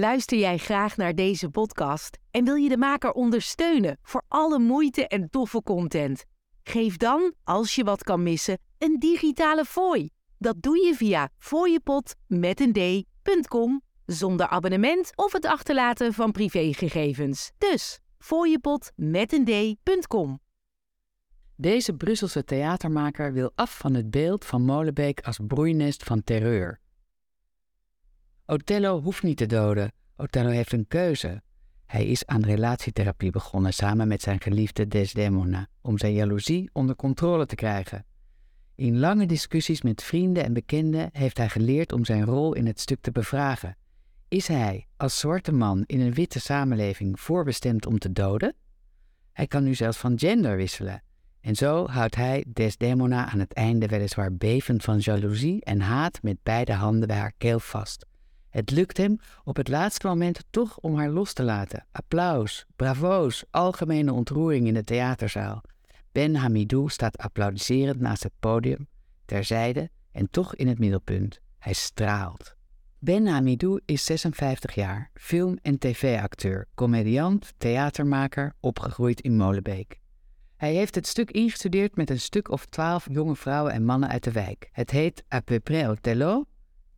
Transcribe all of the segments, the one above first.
Luister jij graag naar deze podcast en wil je de maker ondersteunen voor alle moeite en toffe content? Geef dan, als je wat kan missen, een digitale fooi. Dat doe je via fooiepot met een d.com zonder abonnement of het achterlaten van privégegevens. Dus fooiepot met een d.com. Deze Brusselse theatermaker wil af van het beeld van Molenbeek als broeinest van terreur. Othello hoeft niet te doden. Othello heeft een keuze. Hij is aan relatietherapie begonnen samen met zijn geliefde Desdemona om zijn jaloezie onder controle te krijgen. In lange discussies met vrienden en bekenden heeft hij geleerd om zijn rol in het stuk te bevragen. Is hij als zwarte man in een witte samenleving voorbestemd om te doden? Hij kan nu zelfs van gender wisselen. En zo houdt hij Desdemona aan het einde weliswaar bevend van jaloezie en haat met beide handen bij haar keel vast. Het lukt hem op het laatste moment toch om haar los te laten. Applaus, bravo's, algemene ontroering in de theaterzaal. Ben Hamidou staat applaudiserend naast het podium, terzijde en toch in het middelpunt. Hij straalt. Ben Hamidou is 56 jaar, film- en tv-acteur, comediant, theatermaker, opgegroeid in Molenbeek. Hij heeft het stuk ingestudeerd met een stuk of twaalf jonge vrouwen en mannen uit de wijk. Het heet À peu près Othello,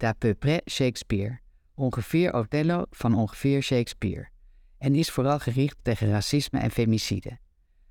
d'à peu près Shakespeare. Ongeveer Othello van ongeveer Shakespeare. En is vooral gericht tegen racisme en femicide.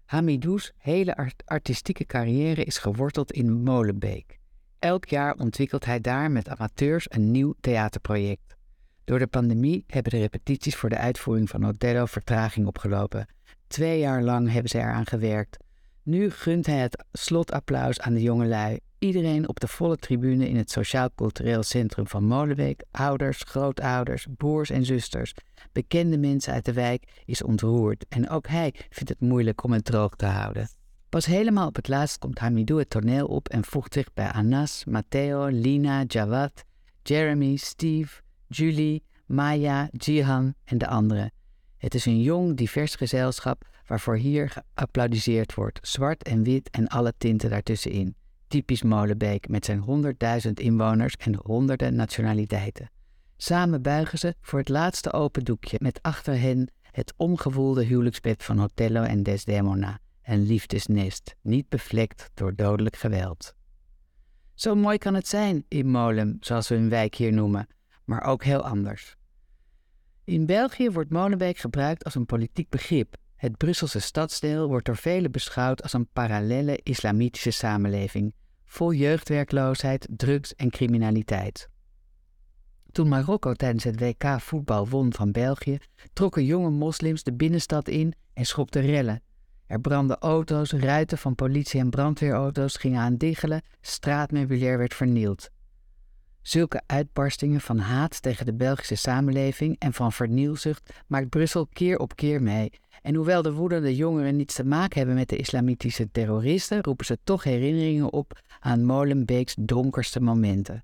Hamidou's hele artistieke carrière is geworteld in Molenbeek. Elk jaar ontwikkelt hij daar met amateurs een nieuw theaterproject. Door de pandemie hebben de repetities voor de uitvoering van Othello vertraging opgelopen. Twee jaar lang hebben ze eraan gewerkt. Nu gunt hij het slotapplaus aan de jongelui. Iedereen op de volle tribune in het Sociaal-Cultureel Centrum van Molenbeek, ouders, grootouders, broers en zusters, bekende mensen uit de wijk, is ontroerd. En ook hij vindt het moeilijk om het droog te houden. Pas helemaal op het laatst komt Hamidou het toneel op en voegt zich bij Anas, Matteo, Lina, Jawad, Jeremy, Steve, Julie, Maya, Jihan en de anderen. Het is een jong, divers gezelschap waarvoor hier geapplaudiseerd wordt, zwart en wit en alle tinten daartussenin. Typisch Molenbeek met zijn honderdduizend inwoners en honderden nationaliteiten. Samen buigen ze voor het laatste open doekje met achter hen het omgewoelde huwelijksbed van Othello en Desdemona, een liefdesnest, niet bevlekt door dodelijk geweld. Zo mooi kan het zijn in Molen, zoals we een wijk hier noemen, maar ook heel anders. In België wordt Molenbeek gebruikt als een politiek begrip. Het Brusselse stadsdeel wordt door velen beschouwd als een parallele islamitische samenleving, vol jeugdwerkloosheid, drugs en criminaliteit. Toen Marokko tijdens het WK voetbal won van België, trokken jonge moslims de binnenstad in en schopten rellen. Er brandden auto's, ruiten van politie- en brandweerauto's gingen aan diggelen, straatmeubilair werd vernield. Zulke uitbarstingen van haat tegen de Belgische samenleving en van vernielzucht maakt Brussel keer op keer mee. En hoewel de woedende jongeren niets te maken hebben met de islamitische terroristen, roepen ze toch herinneringen op aan Molenbeeks donkerste momenten.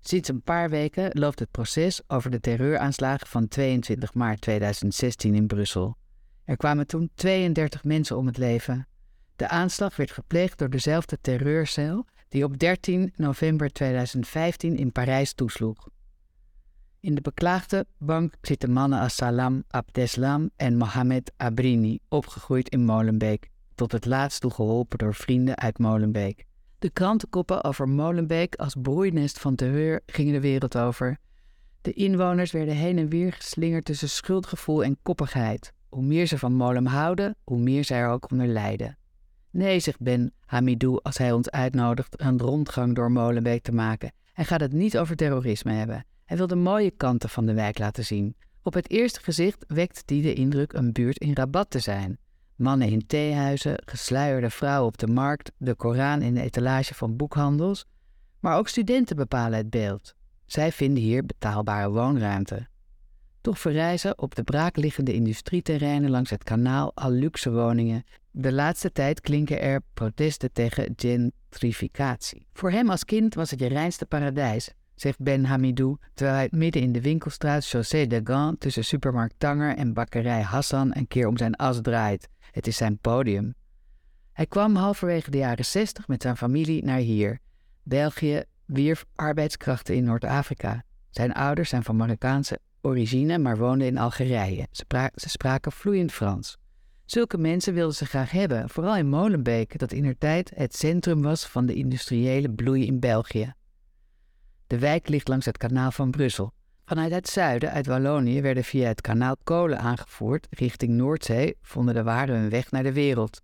Sinds een paar weken loopt het proces over de terreuraanslagen van 22 maart 2016 in Brussel. Er kwamen toen 32 mensen om het leven. De aanslag werd gepleegd door dezelfde terreurcel die op 13 november 2015 in Parijs toesloeg. In de beklaagde bank zitten mannen als Salam Abdeslam en Mohamed Abrini, opgegroeid in Molenbeek, tot het laatst toe geholpen door vrienden uit Molenbeek. De krantenkoppen over Molenbeek als broeinest van terreur gingen de wereld over. De inwoners werden heen en weer geslingerd tussen schuldgevoel en koppigheid. Hoe meer ze van Molen houden, hoe meer zij er ook onder lijden. Nee, zegt Ben Hamidou als hij ons uitnodigt een rondgang door Molenbeek te maken. Hij gaat het niet over terrorisme hebben. Hij wil de mooie kanten van de wijk laten zien. Op het eerste gezicht wekt die de indruk een buurt in rabat te zijn. Mannen in theehuizen, gesluierde vrouwen op de markt, de Koran in de etalage van boekhandels. Maar ook studenten bepalen het beeld. Zij vinden hier betaalbare woonruimte. Toch verrijzen op de braakliggende industrieterreinen langs het kanaal al luxe woningen. De laatste tijd klinken er protesten tegen gentrificatie. Voor hem als kind was het je reinste paradijs, zegt Ben Hamidou, terwijl hij midden in de winkelstraat Chaussée de Gand tussen supermarkt Tanger en bakkerij Hassan een keer om zijn as draait. Het is zijn podium. Hij kwam halverwege de jaren 60 met zijn familie naar hier. België wierf arbeidskrachten in Noord-Afrika. Zijn ouders zijn van Marokkaanse origine, maar woonden in Algerije. Ze, spraken vloeiend Frans. Zulke mensen wilden ze graag hebben, vooral in Molenbeek, dat in tijd het centrum was van de industriële bloei in België. De wijk ligt langs het kanaal van Brussel. Vanuit het zuiden, uit Wallonië, werden via het kanaal kolen aangevoerd. Richting Noordzee vonden de waren hun weg naar de wereld.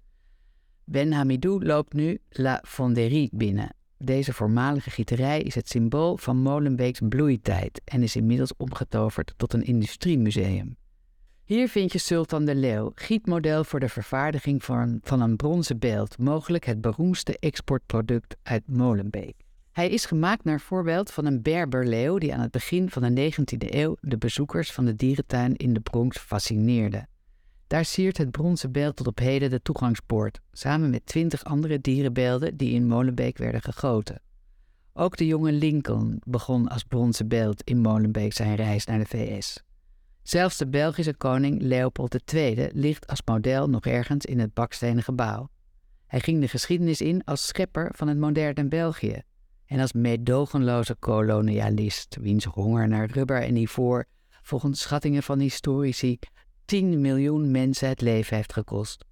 Ben Hamidou loopt nu La Fonderie binnen. Deze voormalige gieterij is het symbool van Molenbeeks bloeitijd en is inmiddels omgetoverd tot een industriemuseum. Hier vind je Sultan de Leeuw, gietmodel voor de vervaardiging van, van een bronzen beeld, mogelijk het beroemdste exportproduct uit Molenbeek. Hij is gemaakt naar voorbeeld van een Berberleeuw die aan het begin van de 19e eeuw de bezoekers van de dierentuin in de Bronx fascineerde. Daar siert het bronzen beeld tot op heden de toegangspoort, samen met twintig andere dierenbeelden die in Molenbeek werden gegoten. Ook de jonge Lincoln begon als bronzen beeld in Molenbeek zijn reis naar de VS. Zelfs de Belgische koning Leopold II ligt als model nog ergens in het bakstenen gebouw. Hij ging de geschiedenis in als schepper van het moderne België en als meedogenloze kolonialist, wiens honger naar rubber en ivoor volgens schattingen van historici 10 miljoen mensen het leven heeft gekost.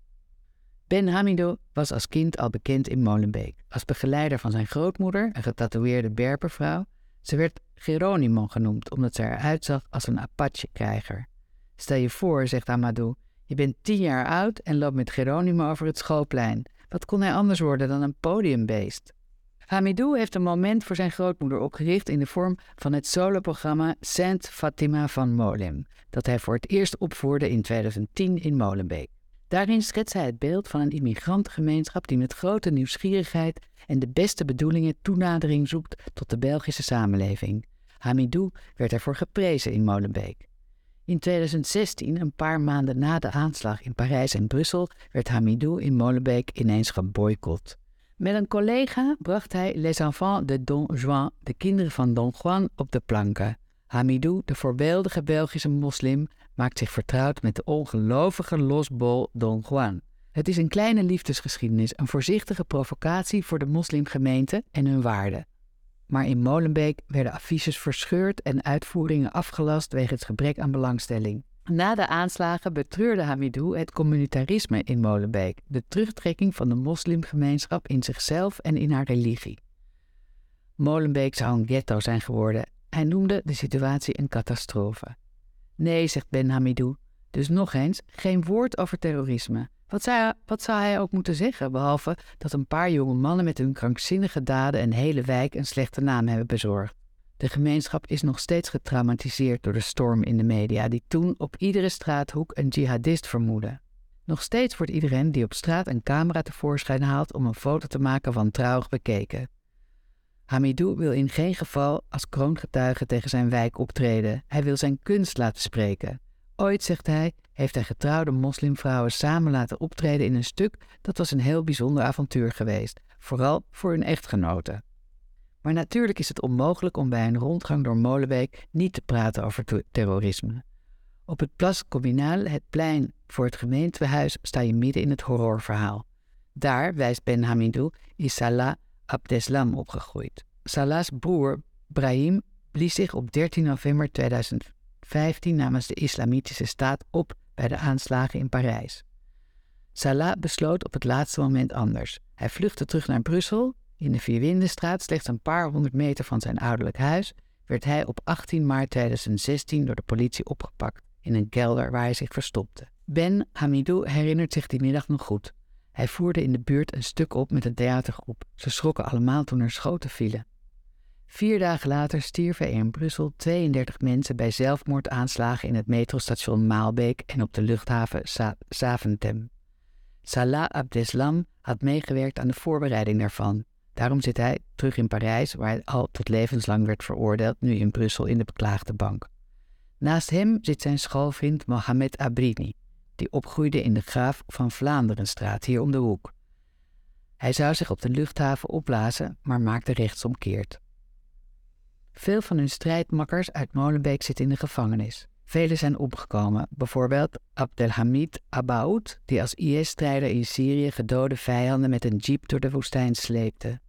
Ben Hamidou was als kind al bekend in Molenbeek, als begeleider van zijn grootmoeder, een getatoeëerde berbervrouw. Ze werd Geronimo genoemd omdat ze eruit zag als een Apache-krijger. Stel je voor, zegt Amadou, je bent tien jaar oud en loopt met Geronimo over het schoolplein. Wat kon hij anders worden dan een podiumbeest? Hamidou heeft een moment voor zijn grootmoeder opgericht in de vorm van het soloprogramma Saint Fatima van Molim, dat hij voor het eerst opvoerde in 2010 in Molenbeek. Daarin schetst hij het beeld van een immigrantengemeenschap die met grote nieuwsgierigheid en de beste bedoelingen toenadering zoekt tot de Belgische samenleving. Hamidou werd ervoor geprezen in Molenbeek. In 2016, een paar maanden na de aanslag in Parijs en Brussel, werd Hamidou in Molenbeek ineens geboycott. Met een collega bracht hij Les Enfants de Don Juan, de kinderen van Don Juan, op de planken. Hamidou, de voorbeeldige Belgische moslim, maakt zich vertrouwd met de ongelovige losbol Don Juan. Het is een kleine liefdesgeschiedenis, een voorzichtige provocatie voor de moslimgemeente en hun waarden. Maar in Molenbeek werden affiches verscheurd en uitvoeringen afgelast wegens gebrek aan belangstelling. Na de aanslagen betreurde Hamidou het communitarisme in Molenbeek, de terugtrekking van de moslimgemeenschap in zichzelf en in haar religie. Molenbeek zou een ghetto zijn geworden. Hij noemde de situatie een catastrofe. Nee, zegt Ben Hamidou, dus nog eens geen woord over terrorisme. Wat zou, wat hij ook moeten zeggen, behalve dat een paar jonge mannen met hun krankzinnige daden een hele wijk een slechte naam hebben bezorgd? De gemeenschap is nog steeds getraumatiseerd door de storm in de media, die toen op iedere straathoek een jihadist vermoedde. Nog steeds wordt iedereen die op straat een camera tevoorschijn haalt om een foto te maken van trouwig bekeken. Hamidou wil in geen geval als kroongetuige tegen zijn wijk optreden. Hij wil zijn kunst laten spreken. Ooit, zegt hij, heeft hij getrouwde moslimvrouwen samen laten optreden in een stuk dat was een heel bijzonder avontuur geweest, vooral voor hun echtgenoten. Maar natuurlijk is het onmogelijk om bij een rondgang door Molenbeek niet te praten over terrorisme. Op het Place Communal, het plein voor het gemeentehuis, sta je midden in het horrorverhaal. Daar, wijst Ben Hamidou, is Salah Abdeslam opgegroeid. Salah's broer, Brahim, blies zich op 13 november 2015 namens de Islamitische Staat op bij de aanslagen in Parijs. Salah besloot op het laatste moment anders. Hij vluchtte terug naar Brussel in de Vierwindenstraat, slechts een paar honderd meter van zijn ouderlijk huis, werd hij op 18 maart 2016 door de politie opgepakt in een kelder waar hij zich verstopte. Ben Hamidou herinnert zich die middag nog goed. Hij voerde in de buurt een stuk op met een theatergroep. Ze schrokken allemaal toen er schoten vielen. Vier dagen later stierven er in Brussel 32 mensen bij zelfmoordaanslagen in het metrostation Maalbeek en op de luchthaven Zaventem. Salah Abdeslam had meegewerkt aan de voorbereiding daarvan. Daarom zit hij terug in Parijs, waar hij al tot levenslang werd veroordeeld, nu in Brussel in de beklaagde bank. Naast hem zit zijn schoolvriend Mohamed Abrini, die opgroeide in de Graaf van Vlaanderenstraat hier om de hoek. Hij zou zich op de luchthaven opblazen, maar maakte rechtsomkeerd. Veel van hun strijdmakkers uit Molenbeek zitten in de gevangenis. Velen zijn omgekomen, bijvoorbeeld Abdelhamid Abaoud, die als IS-strijder in Syrië gedode vijanden met een jeep door de woestijn sleepte.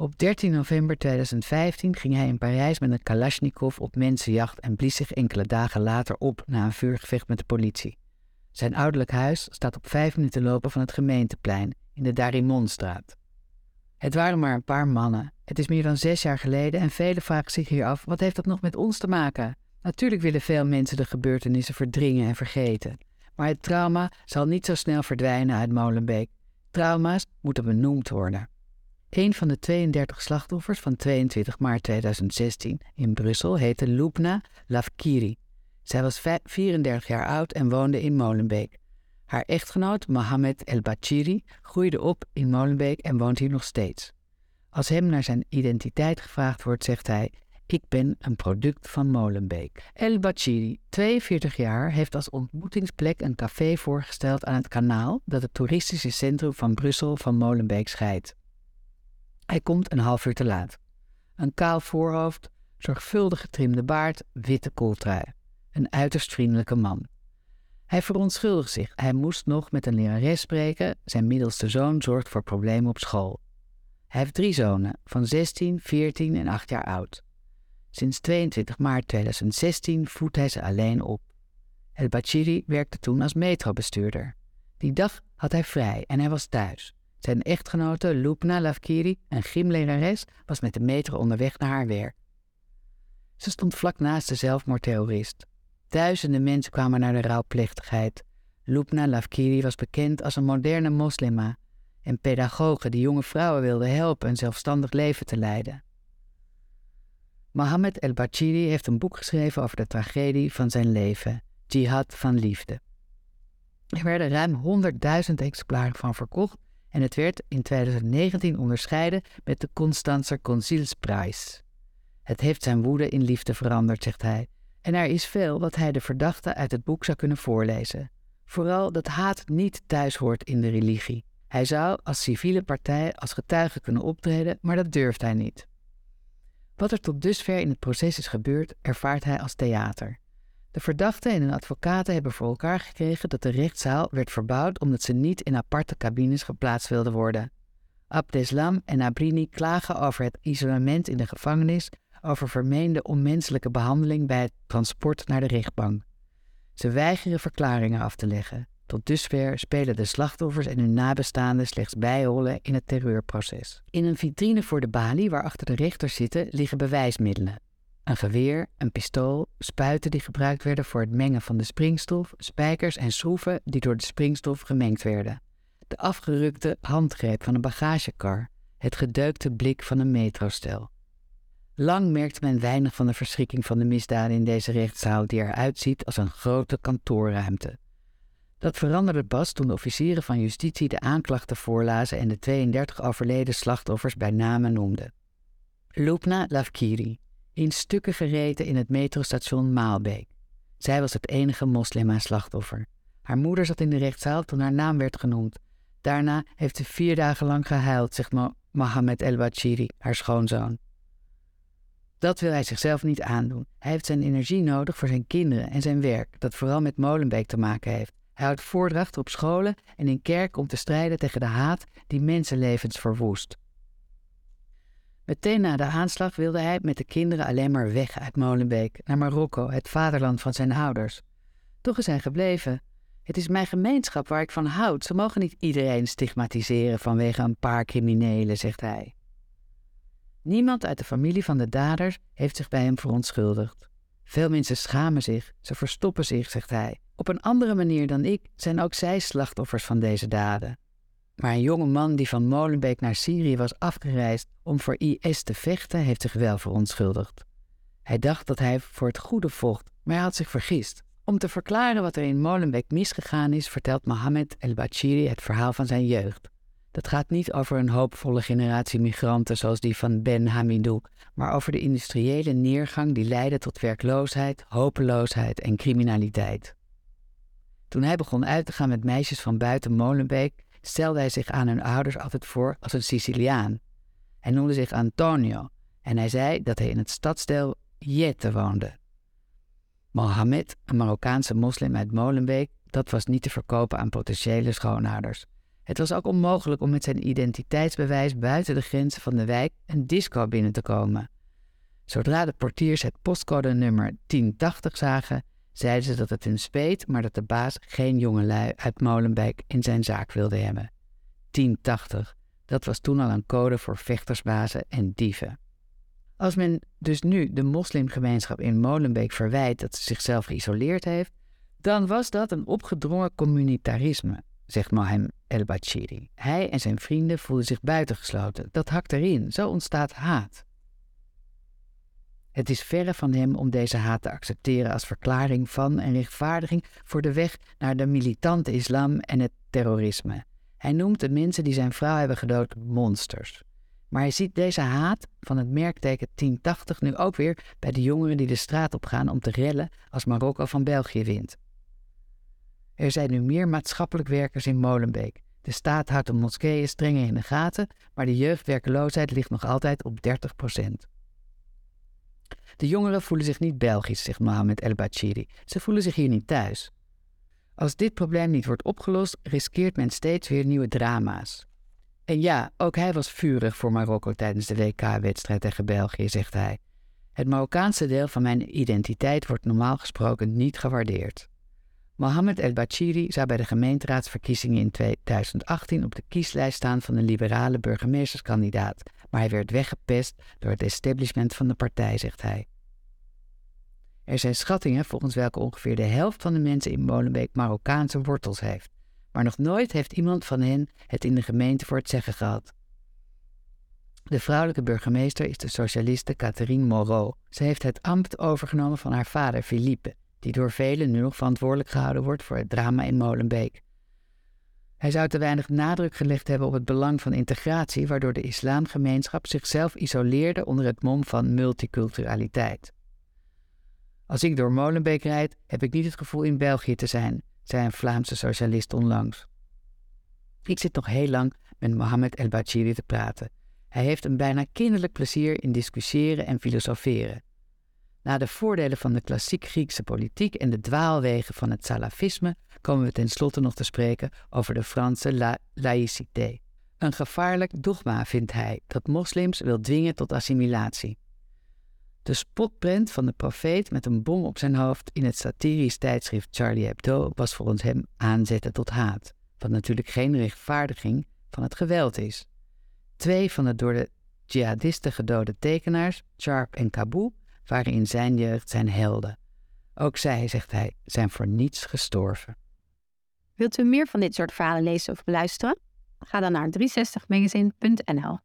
Op 13 november 2015 ging hij in Parijs met een Kalashnikov op mensenjacht en blies zich enkele dagen later op na een vuurgevecht met de politie. Zijn ouderlijk huis staat op vijf minuten lopen van het gemeenteplein in de Darimonstraat. Het waren maar een paar mannen. Het is meer dan zes jaar geleden en velen vragen zich hier af: wat heeft dat nog met ons te maken? Natuurlijk willen veel mensen de gebeurtenissen verdringen en vergeten. Maar het trauma zal niet zo snel verdwijnen uit Molenbeek. Trauma's moeten benoemd worden. Een van de 32 slachtoffers van 22 maart 2016 in Brussel heette Lubna Lavkiri. Zij was 34 jaar oud en woonde in Molenbeek. Haar echtgenoot Mohamed El Bachiri groeide op in Molenbeek en woont hier nog steeds. Als hem naar zijn identiteit gevraagd wordt, zegt hij: Ik ben een product van Molenbeek. El Bachiri, 42 jaar, heeft als ontmoetingsplek een café voorgesteld aan het kanaal dat het toeristische centrum van Brussel van Molenbeek scheidt. Hij komt een half uur te laat. Een kaal voorhoofd, zorgvuldig getrimde baard, witte kooltrui. Een uiterst vriendelijke man. Hij verontschuldigt zich. Hij moest nog met een lerares spreken. Zijn middelste zoon zorgt voor problemen op school. Hij heeft drie zonen, van 16, 14 en 8 jaar oud. Sinds 22 maart 2016 voedt hij ze alleen op. El Bachiri werkte toen als metrobestuurder. Die dag had hij vrij en hij was thuis. Zijn echtgenote Lupna Lavkiri, een gymlerares, was met de metro onderweg naar haar werk. Ze stond vlak naast de zelfmoordterrorist. Duizenden mensen kwamen naar de rouwplechtigheid. Lubna Lavkiri was bekend als een moderne moslima en pedagoge die jonge vrouwen wilde helpen een zelfstandig leven te leiden. Mohammed El Bachiri heeft een boek geschreven over de tragedie van zijn leven, Jihad van Liefde. Er werden ruim 100.000 exemplaren van verkocht en het werd in 2019 onderscheiden met de Constanzer Consielsprijs. Het heeft zijn woede in liefde veranderd, zegt hij, en er is veel wat hij de verdachte uit het boek zou kunnen voorlezen. Vooral dat haat niet thuis hoort in de religie. Hij zou als civiele partij als getuige kunnen optreden, maar dat durft hij niet. Wat er tot dusver in het proces is gebeurd, ervaart hij als theater. De verdachte en hun advocaten hebben voor elkaar gekregen dat de rechtszaal werd verbouwd omdat ze niet in aparte cabines geplaatst wilden worden. Abdeslam en Abrini klagen over het isolement in de gevangenis over vermeende onmenselijke behandeling bij het transport naar de rechtbank. Ze weigeren verklaringen af te leggen. Tot dusver spelen de slachtoffers en hun nabestaanden slechts bijrollen in het terreurproces. In een vitrine voor de balie waarachter de rechters zitten liggen bewijsmiddelen. Een geweer, een pistool, spuiten die gebruikt werden voor het mengen van de springstof, spijkers en schroeven die door de springstof gemengd werden. De afgerukte handgreep van een bagagekar, het gedeukte blik van een metrostel. Lang merkte men weinig van de verschrikking van de misdaden in deze rechtszaal, die eruit ziet als een grote kantoorruimte. Dat veranderde pas toen de officieren van justitie de aanklachten voorlazen en de 32 overleden slachtoffers bij name noemden. Lupna Lavkiri, in stukken gereten in het metrostation Maalbeek. Zij was het enige moslima-slachtoffer. Haar moeder zat in de rechtszaal toen haar naam werd genoemd. Daarna heeft ze vier dagen lang gehuild, zegt Mohammed El Bachiri, haar schoonzoon. Dat wil hij zichzelf niet aandoen. Hij heeft zijn energie nodig voor zijn kinderen en zijn werk, dat vooral met Molenbeek te maken heeft. Hij houdt voordrachten op scholen en in kerken om te strijden tegen de haat die mensenlevens verwoest. Meteen na de aanslag wilde hij met de kinderen alleen maar weg uit Molenbeek, naar Marokko, het vaderland van zijn ouders. Toch is hij gebleven. Het is mijn gemeenschap waar ik van houd. Ze mogen niet iedereen stigmatiseren vanwege een paar criminelen, zegt hij. Niemand uit de familie van de daders heeft zich bij hem verontschuldigd. Veel mensen schamen zich, ze verstoppen zich, zegt hij. Op een andere manier dan ik zijn ook zij slachtoffers van deze daden. Maar een jonge man die van Molenbeek naar Syrië was afgereisd om voor IS te vechten, heeft zich wel verontschuldigd. Hij dacht dat hij voor het goede vocht, maar hij had zich vergist. Om te verklaren wat er in Molenbeek misgegaan is, vertelt Mohammed El-Bachiri het verhaal van zijn jeugd. Dat gaat niet over een hoopvolle generatie migranten zoals die van Ben Hamidou, maar over de industriële neergang die leidde tot werkloosheid, hopeloosheid en criminaliteit. Toen hij begon uit te gaan met meisjes van buiten Molenbeek, stelde hij zich aan hun ouders altijd voor als een Siciliaan. Hij noemde zich Antonio en hij zei dat hij in het stadsdeel Jette woonde. Mohammed, een Marokkaanse moslim uit Molenbeek, dat was niet te verkopen aan potentiële schoonouders. Het was ook onmogelijk om met zijn identiteitsbewijs buiten de grenzen van de wijk een disco binnen te komen. Zodra de portiers het postcode nummer 1080 zagen, zeiden ze dat het hun speet, maar dat de baas geen jongelui uit Molenbeek in zijn zaak wilde hebben. 1080, dat was toen al een code voor vechtersbazen en dieven. Als men dus nu de moslimgemeenschap in Molenbeek verwijt dat ze zichzelf geïsoleerd heeft, dan was dat een opgedrongen communitarisme, zegt Mohem El-Bachiri. Hij en zijn vrienden voelden zich buitengesloten. Dat hakt erin, zo ontstaat haat. Het is verre van hem om deze haat te accepteren als verklaring van en rechtvaardiging voor de weg naar de militante islam en het terrorisme. Hij noemt de mensen die zijn vrouw hebben gedood monsters. Maar hij ziet deze haat van het merkteken 1080 nu ook weer bij de jongeren die de straat op gaan om te rellen als Marokko van België wint. Er zijn nu meer maatschappelijk werkers in Molenbeek. De staat houdt de moskeeën strenger in de gaten, maar de jeugdwerkeloosheid ligt nog altijd op 30 De jongeren voelen zich niet Belgisch, zegt Mohamed El Bachiri. Ze voelen zich hier niet thuis. Als dit probleem niet wordt opgelost, riskeert men steeds weer nieuwe drama's. En ja, ook hij was vurig voor Marokko tijdens de WK-wedstrijd tegen België, zegt hij. Het Marokkaanse deel van mijn identiteit wordt normaal gesproken niet gewaardeerd. Mohamed El Bachiri zou bij de gemeenteraadsverkiezingen in 2018 op de kieslijst staan van een liberale burgemeesterskandidaat, maar hij werd weggepest door het establishment van de partij, zegt hij. Er zijn schattingen volgens welke ongeveer de helft van de mensen in Molenbeek Marokkaanse wortels heeft, maar nog nooit heeft iemand van hen het in de gemeente voor het zeggen gehad. De vrouwelijke burgemeester is de socialiste Catherine Moreau. Ze heeft het ambt overgenomen van haar vader Philippe, die door velen nu nog verantwoordelijk gehouden wordt voor het drama in Molenbeek. Hij zou te weinig nadruk gelegd hebben op het belang van integratie, waardoor de islamgemeenschap zichzelf isoleerde onder het mom van multiculturaliteit. Als ik door Molenbeek rijd, heb ik niet het gevoel in België te zijn, zei een Vlaamse socialist onlangs. Ik zit nog heel lang met Mohamed El Bachiri te praten. Hij heeft een bijna kinderlijk plezier in discussiëren en filosoferen. Na de voordelen van de klassiek Griekse politiek en de dwaalwegen van het salafisme komen we tenslotte nog te spreken over de Franse la laïcité. Een gevaarlijk dogma vindt hij dat moslims wil dwingen tot assimilatie. De spotprint van de profeet met een bom op zijn hoofd in het satirisch tijdschrift Charlie Hebdo was volgens hem aanzetten tot haat, wat natuurlijk geen rechtvaardiging van het geweld is. Twee van de door de jihadisten gedode tekenaars, Sharp en Kabou, waren in zijn jeugd zijn helden. Ook zij, zegt hij, zijn voor niets gestorven. Wilt u meer van dit soort verhalen lezen of beluisteren? Ga dan naar 360magazine.nl.